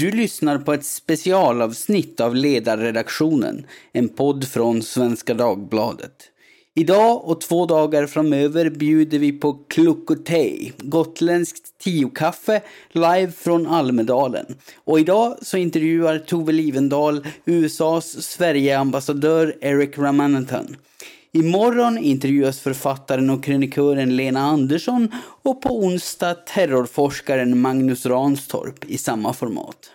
Du lyssnar på ett specialavsnitt av Ledarredaktionen, en podd från Svenska Dagbladet. Idag och två dagar framöver bjuder vi på Klukkotej, gotländskt tiokaffe, live från Almedalen. Och idag så intervjuar Tove Livendal USAs Sverigeambassadör Eric Ramanathan. Imorgon intervjuas författaren och krönikören Lena Andersson och på onsdag terrorforskaren Magnus Ranstorp i samma format.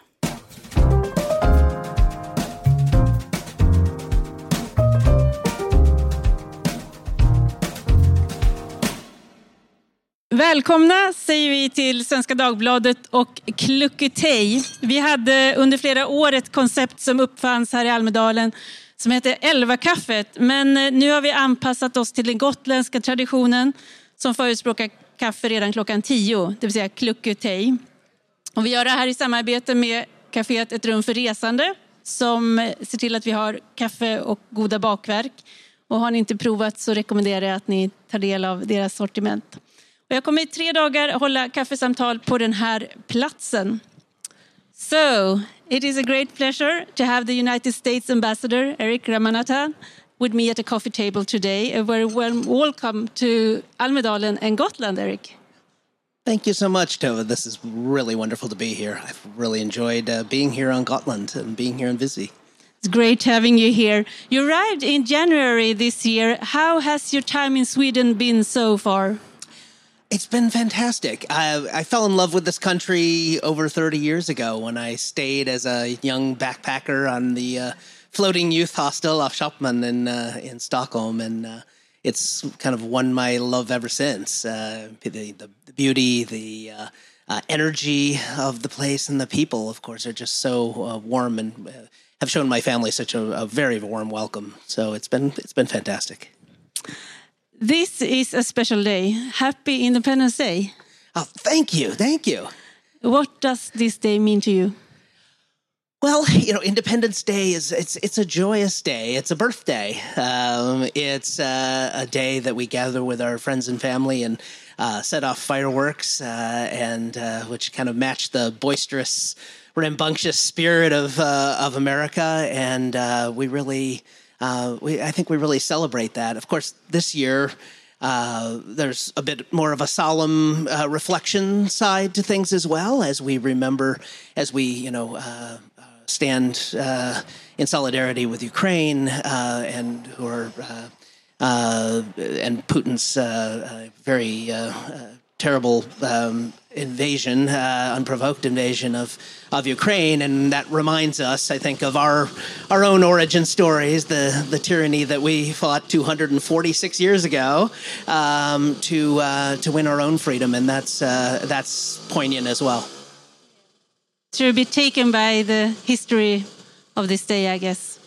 Välkomna säger vi till Svenska Dagbladet och Klucketej. Vi hade under flera år ett koncept som uppfanns här i Almedalen som hette Elvakaffet. Men eh, nu har vi anpassat oss till den gotländska traditionen som förespråkar kaffe redan klockan tio, det vill säga Klucketej. Och vi gör det här i samarbete med kaféet Ett rum för resande som eh, ser till att vi har kaffe och goda bakverk. Och har ni inte provat så rekommenderar jag att ni tar del av deras sortiment. Och jag kommer i tre dagar hålla kaffesamtal på den här platsen. So, it is a great pleasure to have the United States Ambassador, Eric Ramanathan, with me at the coffee table today. A very warm welcome to Almedalen and Gotland, Eric. Thank you so much, Tova. This is really wonderful to be here. I've really enjoyed uh, being here on Gotland and being here in Visi. It's great having you here. You arrived in January this year. How has your time in Sweden been so far? It's been fantastic. I, I, fell in love with this country over 30 years ago when I stayed as a young backpacker on the uh, floating youth hostel af Chapman in, uh, in Stockholm. And uh, it's kind of won my love ever since. Uh, the, the, the, beauty, the uh, uh, energy of the place, and the people, of course, are just so warm and have shown my family such a, a very warm welcome. So it's been, it's been fantastic. This is a special day. Happy Independence Day. Oh, thank you. Thank you. What does this day mean to you? Well, you know, Independence Day is it's it's a joyous day. It's a birthday. Um, it's uh, a day that we gather with our friends and family and uh, set off fireworks, uh, and uh, which kind of match the boisterous, rambunctious spirit of uh, of America. And uh, we really uh, we, I think we really celebrate that. Of course, this year uh, there's a bit more of a solemn uh, reflection side to things as well, as we remember, as we you know uh, stand uh, in solidarity with Ukraine and who are. and Putin's very terrible um, invasion, uh, unprovoked invasion of of Ukraine, and that reminds us, I think, of our our own origin stories, the the tyranny that we fought 246 years ago um, to uh, to win our own freedom, and that's uh, that's poignant as well. To be taken by the history of this day, I guess.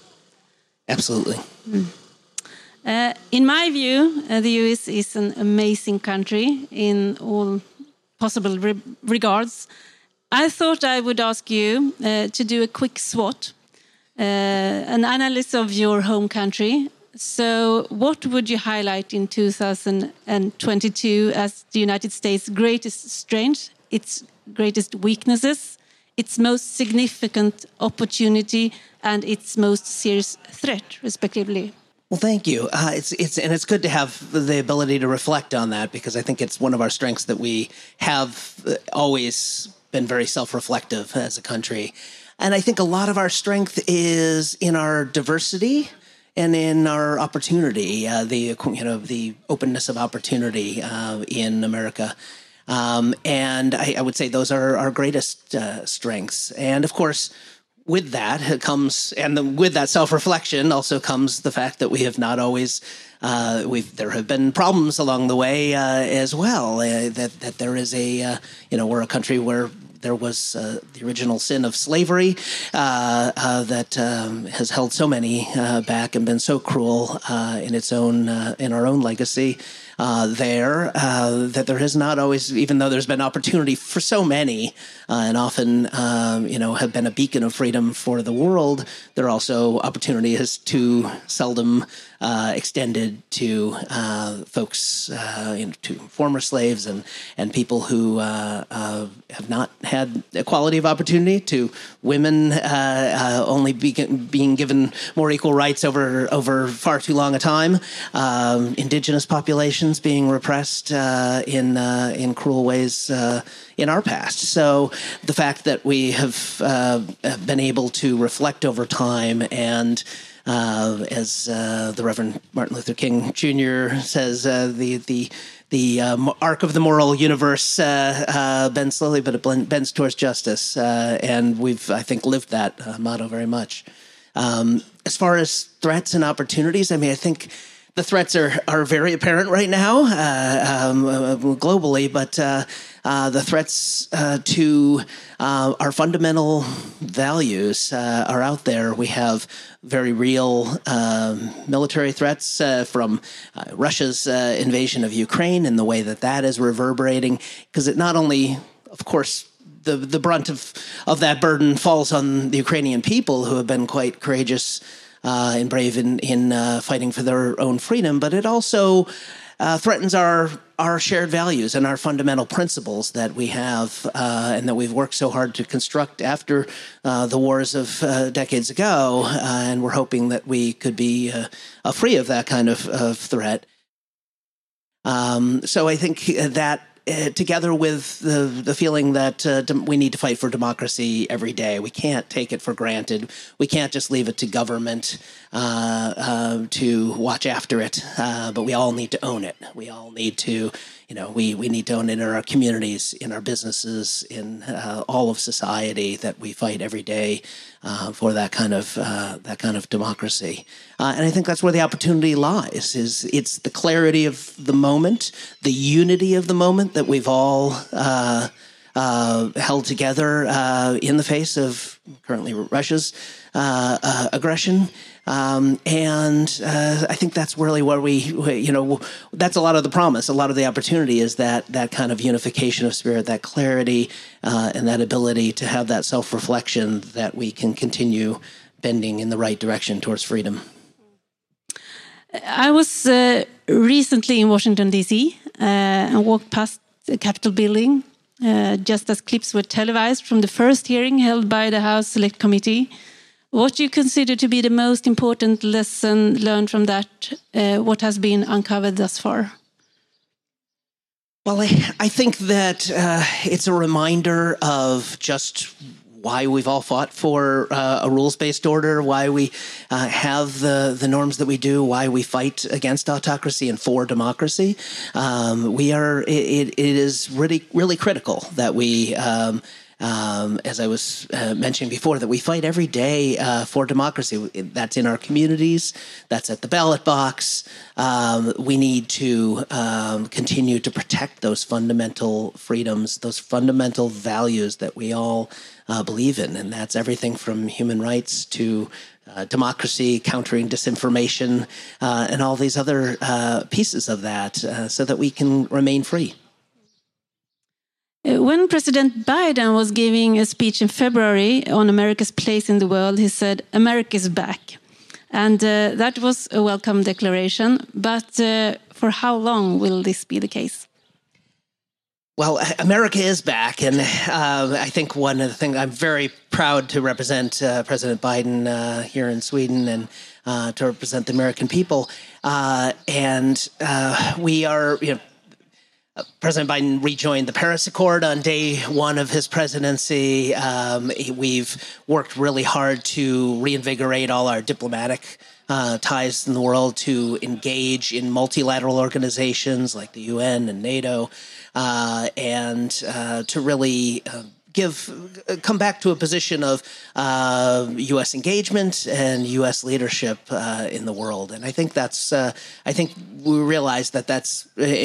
Absolutely. Mm. Uh, in my view, uh, the US is an amazing country in all possible re regards. I thought I would ask you uh, to do a quick SWOT, uh, an analysis of your home country. So, what would you highlight in 2022 as the United States' greatest strength, its greatest weaknesses, its most significant opportunity, and its most serious threat, respectively? Well, thank you. Uh, it's it's and it's good to have the ability to reflect on that because I think it's one of our strengths that we have uh, always been very self-reflective as a country, and I think a lot of our strength is in our diversity and in our opportunity, uh, the you know the openness of opportunity uh, in America. Um, and I, I, would say those are our greatest uh, strengths. And of course, with that comes, and the, with that self reflection also comes the fact that we have not always. Uh, we've there have been problems along the way uh, as well. Uh, that that there is a uh, you know we're a country where there was uh, the original sin of slavery uh, uh, that um, has held so many uh, back and been so cruel uh, in its own in our own legacy. Uh, there uh, that there has not always, even though there's been opportunity for so many, uh, and often um, you know have been a beacon of freedom for the world. There also opportunities too seldom uh, extended to uh, folks, uh, you know, to former slaves and, and people who uh, uh, have not had equality of opportunity, to women only be, being given more equal rights over, over far too long a time, um, indigenous populations being repressed in, in cruel ways in our past. So the fact that we have uh, been able to reflect over time and uh, as uh, the Reverend Martin Luther King Jr. says, uh, the the the uh, arc of the moral universe uh, bends slowly, but it bends towards justice, and we've I think lived that motto very much. Um, as far as threats and opportunities, I mean, I think the threats are, are very apparent right now uh, um, uh, globally, but uh, uh the threats uh, to uh, our fundamental values are out there. We have very real um, military threats from Russia's invasion of Ukraine and the way that that is reverberating, because it not only, of course, the, the brunt of, of that burden falls on the Ukrainian people who have been quite courageous uh, and brave in in uh, fighting for their own freedom, but it also uh, threatens our our shared values and our fundamental principles that we have uh, and that we've worked so hard to construct after uh, the wars of decades ago. and we're hoping that we could be free of that kind of, of threat. Um, so I think that uh, together with the, the feeling that uh, we need to fight for democracy every day. We can't take it for granted. We can't just leave it to government uh, uh to watch after it, uh, but we all need to own it. We all need to you know, we, we need to own it in our communities, in our businesses, in uh, all of society that we fight every day uh, for that kind of uh, that kind of democracy. Uh, and I think that's where the opportunity lies. Is it's the clarity of the moment, the unity of the moment that we've all. Uh, uh, held together in the face of currently Russia's aggression, um, and uh, I think that's really where we, you know, that's a lot of the promise. A lot of the opportunity is that that kind of unification of spirit, that clarity, uh, and that ability to have that self reflection that we can continue bending in the right direction towards freedom. I was uh, recently in Washington, D.C., uh, and walked past the Capitol building uh, just as clips were televised from the first hearing held by the House Select Committee what do you consider to be the most important lesson learned from that? Uh, what has been uncovered thus far? Well, I, I think that uh, it's a reminder of just why we've all fought for uh, a rules-based order, why we uh, have the the norms that we do, why we fight against autocracy and for democracy. Um, we are it, it is really really critical that we. Um, um, as I was uh, mentioning before, that we fight every day uh, for democracy. That's in our communities, that's at the ballot box. Um, we need to um, continue to protect those fundamental freedoms, those fundamental values that we all uh, believe in. And that's everything from human rights to uh, democracy, countering disinformation, uh, and all these other uh, pieces of that uh, so that we can remain free. Uh, when President Biden was giving a speech in February on America's place in the world, he said, America is back. And uh, that was a welcome declaration. But uh, for how long will this be the case? Well, America is back, and uh, I think one of the things I'm very proud to represent uh, President Biden uh, here in Sweden and uh, to represent the American people. Uh, and we are, you know, President Biden rejoined the Paris Accord on day one of his presidency. Um, we've worked really hard to reinvigorate all our diplomatic uh, ties in the world, to engage in multilateral organizations like the UN and NATO, uh, and uh, to really uh, give come back to a position of uh, U.S. engagement and U.S. leadership uh, in the world, and I think that's uh, I think we realize that that's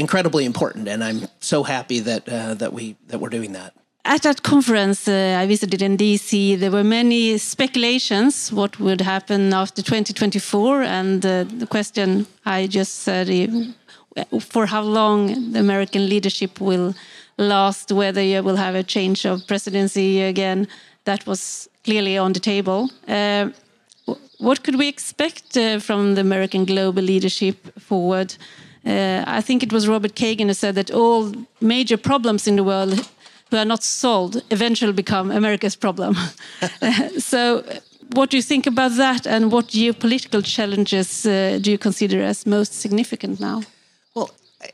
incredibly important, and I'm so happy that uh, that we that we're doing that. At that conference uh, I visited in DC, there were many speculations what would happen after 2024, and uh, the question I just said for how long the American leadership will last, whether you will have a change of presidency again. That was clearly on the table. Uh, what could we expect uh, from the American global leadership forward? Uh, I think it was Robert Kagan who said that all major problems in the world who are not solved eventually become America's problem. so, what do you think about that, and what geopolitical challenges uh, do you consider as most significant now?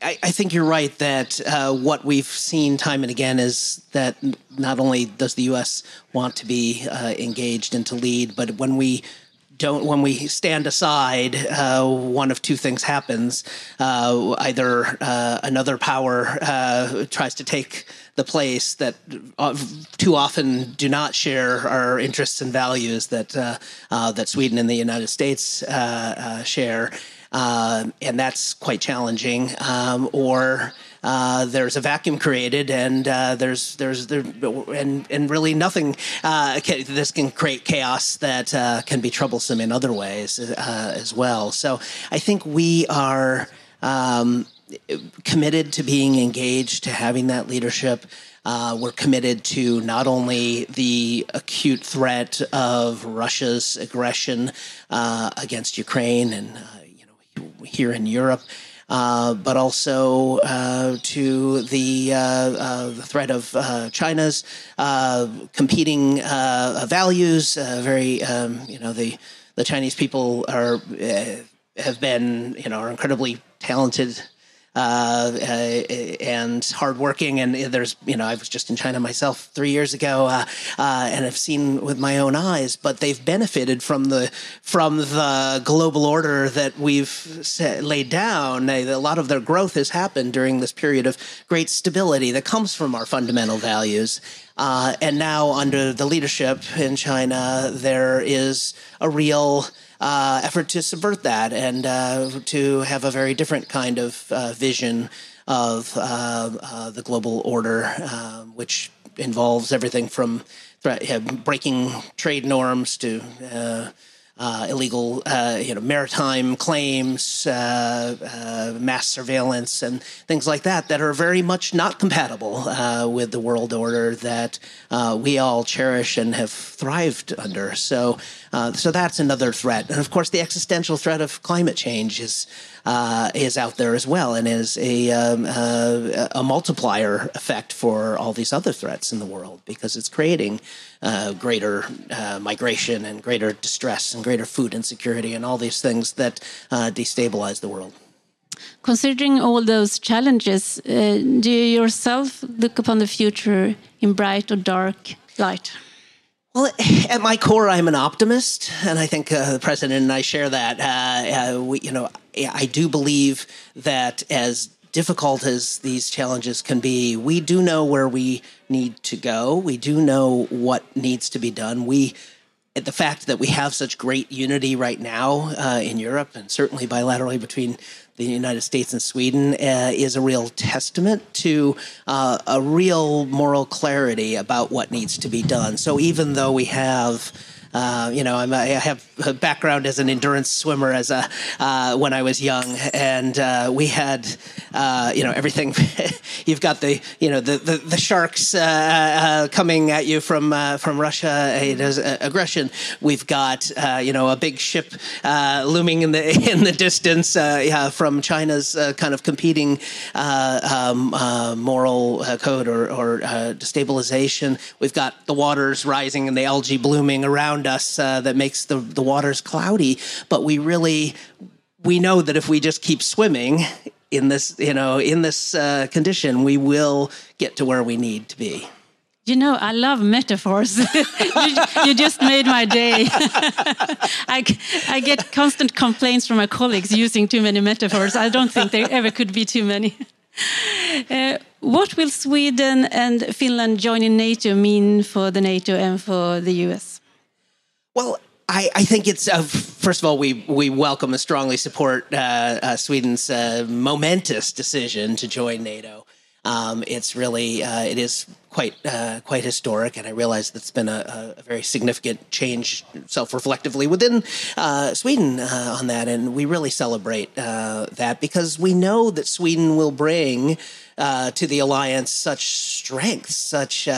I, I think you're right that uh, what we've seen time and again is that not only does the U.S. want to be uh, engaged and to lead, but when we don't when we stand aside, uh, one of two things happens: uh, either uh, another power uh, tries to take the place that too often do not share our interests and values that that Sweden and the United States share, and that's quite challenging. Um, or uh, there's a vacuum created, and uh, there's there's there and and really nothing. Uh, can, this can create chaos that uh, can be troublesome in other ways uh, as well. So I think we are. Um, committed to being engaged, to having that leadership. Uh, we're committed to not only the acute threat of Russia's aggression uh, against Ukraine and uh, here in Europe, uh, but also uh, to the, uh, uh the threat of uh, China's competing values. very, um, you know, the the Chinese people are have been, you know, are incredibly talented uh, uh, and hardworking. And there's, you know, I was just in China myself three years ago, uh, uh, and I've seen with my own eyes. But they've benefited from the from the global order that we've set, laid down. A lot of their growth has happened during this period of great stability that comes from our fundamental values. Uh, and now, under the leadership in China, there is a real uh, effort to subvert that and uh, to have a very different kind of uh, vision of uh, uh, the global order, uh, which involves everything from breaking trade norms to uh, illegal, uh, you know, maritime claims, uh, mass surveillance, and things like that that are very much not compatible with the world order that we all cherish and have thrived under. So, so that's another threat, and of course, the existential threat of climate change is uh, is out there as well and is a, um, uh, a multiplier effect for all these other threats in the world because it's creating uh, greater uh, migration and greater distress and greater food insecurity and all these things that uh, destabilize the world. Considering all those challenges, uh, do you yourself look upon the future in bright or dark light? Well, at my core, I'm an optimist, and I think uh, the president and I share that. Uh, uh, we, you know, I do believe that as difficult as these challenges can be, we do know where we need to go. We do know what needs to be done. We the fact that we have such great unity right now uh, in Europe and certainly bilaterally between the United States and Sweden uh, is a real testament to uh, a real moral clarity about what needs to be done. So even though we have uh, you know, I'm, i have a background as an endurance swimmer as a uh, when I was young, and uh, we had, uh, you know, everything. you've got the, you know, the the, the sharks uh, coming at you from from Russia, aggression. We've got, you know, a big ship looming in the in the distance yeah, from China's kind of competing um, moral code or, or destabilization. We've got the waters rising and the algae blooming around around us uh, that makes the, the waters cloudy. But we really, we know that if we just keep swimming in this, you know, in this uh, condition, we will get to where we need to be. You know, I love metaphors. you, you, just made my day. I, I get constant complaints from my colleagues using too many metaphors. I don't think there ever could be too many. Uh, what will Sweden and Finland joining NATO mean for the NATO and for the US? Well, I, I, think it's uh, first of all we we welcome and strongly support uh, uh, Sweden's uh, momentous decision to join NATO. Um, it's really uh, it is quite uh, quite historic, and I realize that's been a, a very significant change self-reflectively within uh, Sweden uh, on that, and we really celebrate uh, that because we know that Sweden will bring. Uh, to the alliance, such strength, such we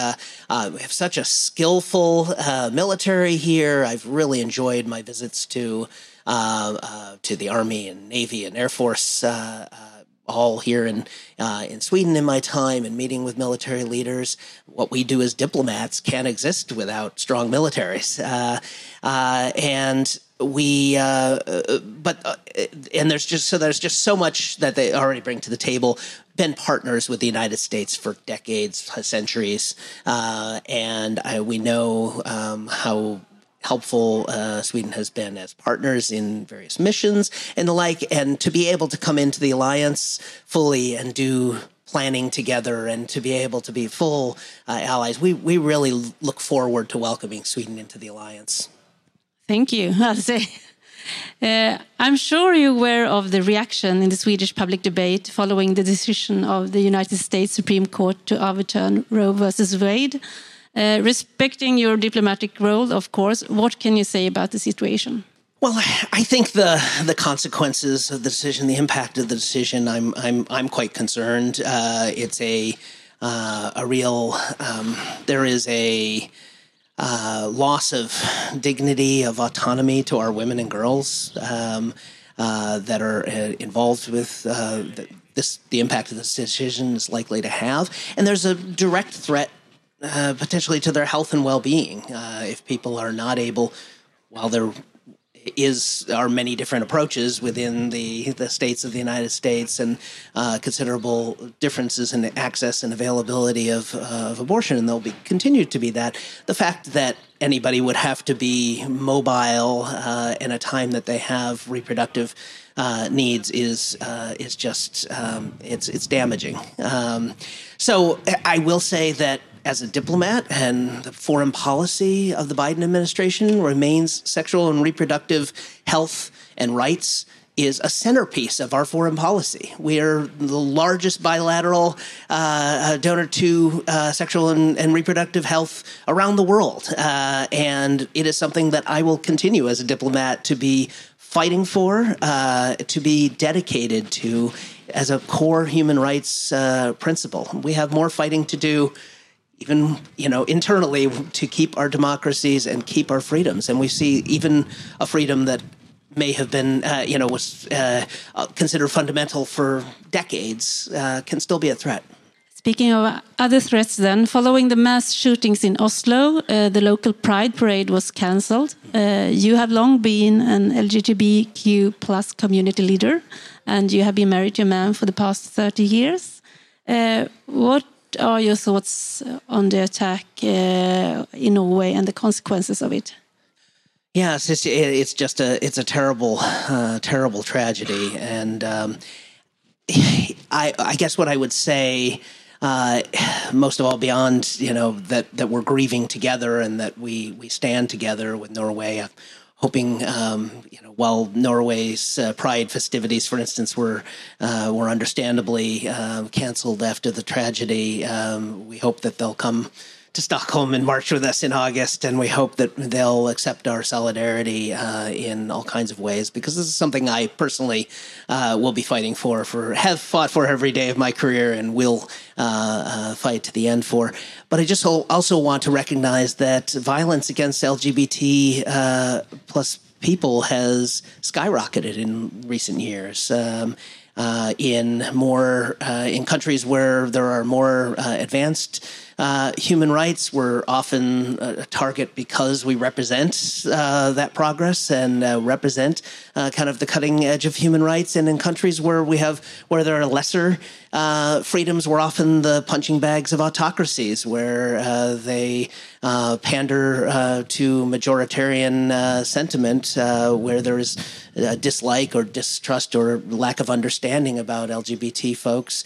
have such a skillful military here. I've really enjoyed my visits to to the army and navy and air force all here in uh, in Sweden in my time and meeting with military leaders. What we do as diplomats can't exist without strong militaries, uh, uh, and we. Uh, but uh, and there's just so there's just so much that they already bring to the table. Been partners with the United States for decades, centuries, uh, and I, we know um, how helpful uh, Sweden has been as partners in various missions and the like, and to be able to come into the alliance fully and do planning together and to be able to be full uh, allies, we, we really look forward to welcoming Sweden into the alliance. Thank you. I'll say. Uh, I'm sure you're aware of the reaction in the Swedish public debate following the decision of the United States Supreme Court to overturn Roe versus Wade uh, respecting your diplomatic role, of course, what can you say about the situation? Well, I think the the consequences of the decision, the impact of the decision, I'm I'm I'm quite concerned. Uh, it's a uh, a real um, there is a uh, loss of dignity of autonomy to our women and girls um, uh, that are uh, involved with uh, this. The impact of this decision is likely to have, and there's a direct threat uh, potentially to their health and well-being uh, if people are not able while there is are many different approaches within the the states of the United States and uh, considerable differences in access and availability of, of abortion, and there'll be continue to be that. The fact that anybody would have to be mobile uh, in a time that they have reproductive uh, needs is uh, is just um, it's it's damaging. Um, so I will say that as a diplomat and the foreign policy of the Biden administration remains sexual and reproductive health and rights is a centerpiece of our foreign policy. We are the largest bilateral uh, uh, donor to uh, sexual and, and, reproductive health around the world. Uh, and it is something that I will continue as a diplomat to be fighting for, uh, to be dedicated to as a core human rights uh, principle. We have more fighting to do even you know internally to keep our democracies and keep our freedoms and we see even a freedom that may have been uh, you know was uh, uh, considered fundamental for decades uh, can still be a threat Speaking of other threats, then, following the mass shootings in Oslo, uh, the local Pride parade was cancelled. Uh, you have long been an LGBTQ plus community leader, and you have been married to a man for the past 30 years. what are your thoughts on the attack uh, in Norway and the consequences of it? Yes, it's it's just a it's a terrible uh, terrible tragedy, and um, I I guess what I would say. Uh, most of all, beyond you know that that we're grieving together and that we we stand together with Norway hoping, um, you know, while Norway's uh, Pride festivities, for instance, were uh, were understandably uh, canceled after the tragedy, um, we hope that they'll come to Stockholm and march with us in August, and we hope that they'll accept our solidarity uh, in all kinds of ways because this is something I personally uh, will be fighting for, for have fought for every day of my career, and will uh, uh fight to the end for. But I just also want to recognize that violence against LGBT uh, plus people has skyrocketed in recent years. Um, uh, in more in countries where there are more advanced uh, human rights. We're often a target because we represent uh, that progress and uh, represent uh, kind of the cutting edge of human rights. And in countries where we have where there are lesser uh, freedoms, we're often the punching bags of autocracies, where uh, they pander to majoritarian sentiment, where there is dislike or distrust or lack of understanding about LGBT folks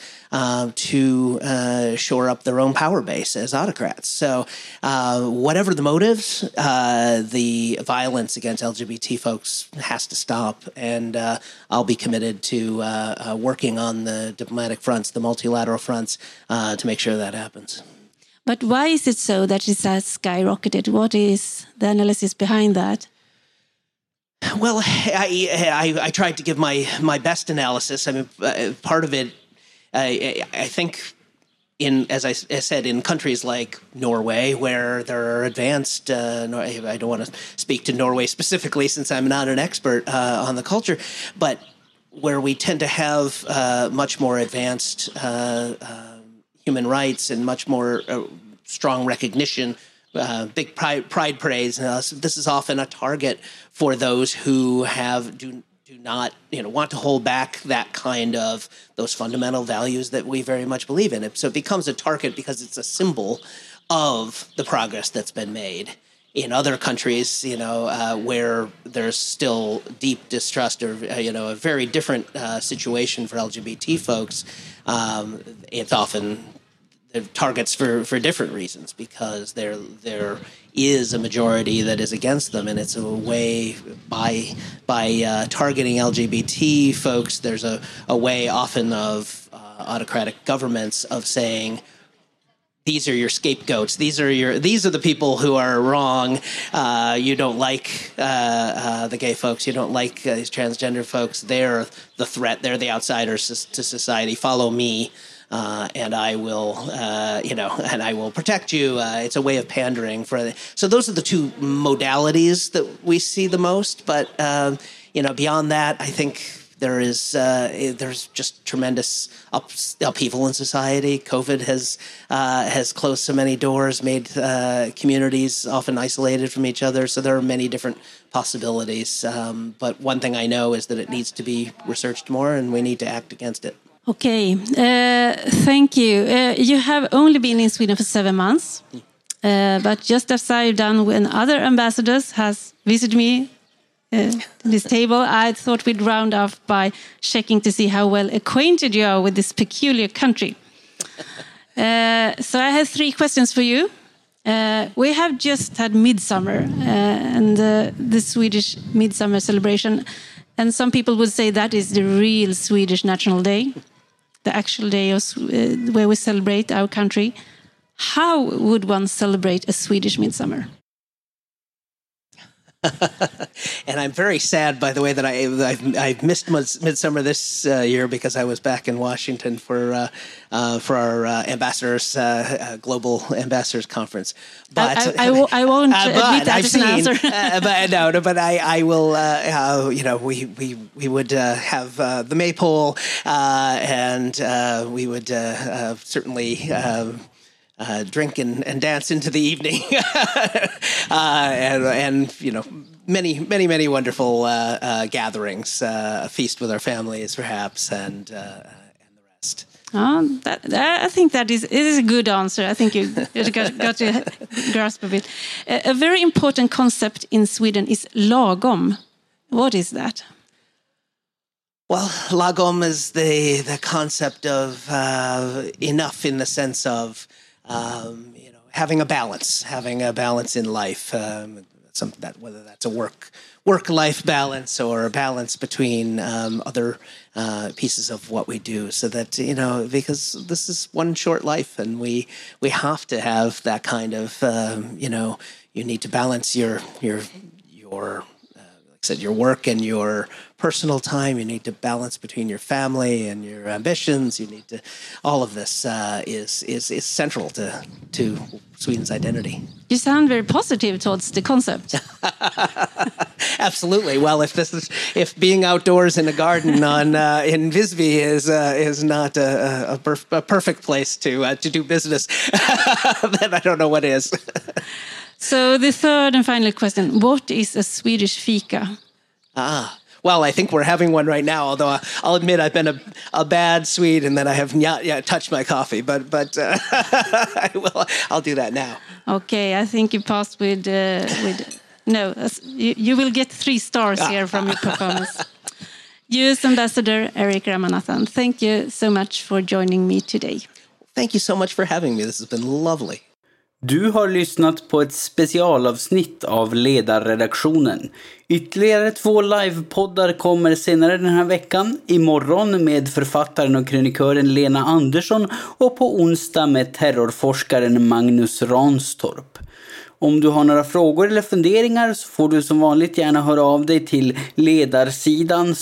to shore up their own power base. As autocrats. So, uh, whatever the motives, uh, the violence against LGBT folks has to stop. And uh, I'll be committed to uh, uh, working on the diplomatic fronts, the multilateral fronts, uh, to make sure that happens. But why is it so that it has skyrocketed? What is the analysis behind that? Well, I, I, I tried to give my my best analysis. I mean, part of it, I, I think, in as I, said, in countries like Norway, where there are advanced. Uh, I don't want to speak to Norway specifically, since I'm not an expert uh, on the culture, but where we tend to have uh, much more advanced uh, uh, human rights and much more strong recognition uh, big pride, pride parades. Uh, so this is often a target for those who have do do not you know want to hold back that kind of those fundamental values that we very much believe in. So it becomes a target because it's a symbol of the progress that's been made. In other countries, you know, uh, where there's still deep distrust or uh, you know a very different uh, situation for LGBT folks, um, it's often targets for, for different reasons because there there is a majority that is against them, and it's a way by by uh, targeting LGBT folks. There's a, a way often of uh, autocratic governments of saying these are your scapegoats. These are your these are the people who are wrong. Uh, you don't like uh, uh, the gay folks. You don't like uh, these transgender folks. They're the threat. They're the outsiders to society. Follow me uh, and I will, uh, you know, and I will protect you. Uh, it's a way of pandering for. So those are the two modalities that we see the most. But um, you know, beyond that, I think there is uh, there's just tremendous ups, upheaval in society. COVID has uh, has closed so many doors, made uh, communities often isolated from each other. So there are many different possibilities. Um, but one thing I know is that it needs to be researched more, and we need to act against it. Okay, uh, thank you. Uh, you have only been in Sweden for seven months, uh, but just as I've done when other ambassadors has visited me uh, this table, I thought we'd round off by checking to see how well acquainted you are with this peculiar country. Uh, so I have three questions for you. Uh, we have just had Midsummer and the Swedish Midsummer celebration, and some people would say that is the real Swedish National Day the actual day of, uh, where we celebrate our country. How would one celebrate a Swedish midsummer? and I'm very sad, by the way, that I, have I've missed Midsummer this uh, year because I was back in Washington for uh, uh, for our uh, ambassadors uh, uh, global ambassadors conference. But I, I, I, I won't admit that I've seen, an but no, no, but I, I will. you know, we we we would have the maypole, and we would certainly. Uh, drink and, and, dance into the evening, uh, and, and, you know many many many wonderful uh, uh gatherings, uh, a feast with our families perhaps, and uh, and the rest. Oh, that, that, I think that is it is a good answer. I think you got, got to grasp of it. A, a very important concept in Sweden is lagom. What is that? Well, lagom is the the concept of enough in the sense of um, you know, having a balance, having a balance in life. Um, some that whether that's a work work life balance or a balance between um, other uh, pieces of what we do, so that you know because this is one short life, and we we have to have that kind of um, you know you need to balance your your your like said your work and your personal time. You need to balance between your family and your ambitions. You need to all of this uh, is is is central to to Sweden's identity. You sound very positive towards the concept. Absolutely. Well, if this is if being outdoors in a garden on uh, in Visby is uh, is not a, a, perf a, perfect place to uh, to do business, then I don't know what is. So the third and final question: What is a Swedish fika? Ah. Well, I think we're having one right now. Although I'll admit I've been a, a bad Swede and that I have not yet touched my coffee, but but uh, I will. I'll do that now. Okay, I think you passed with uh, with no. You, you, will get three stars here from your performance. U.S. Ambassador Erik Ramanathan, thank you so much for joining me today. Thank you so much for having me. This has been lovely. Du har lyssnat på ett specialavsnitt av Ledarredaktionen. Ytterligare två livepoddar kommer senare den här veckan. Imorgon med författaren och krönikören Lena Andersson och på onsdag med terrorforskaren Magnus Ranstorp. Om du har några frågor eller funderingar så får du som vanligt gärna höra av dig till ledarsidan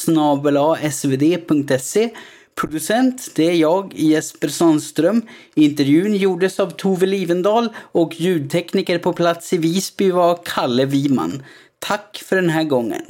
svd.se Producent, det är jag, Jesper Sandström. Intervjun gjordes av Tove Livendal och ljudtekniker på plats i Visby var Kalle Wiman. Tack för den här gången.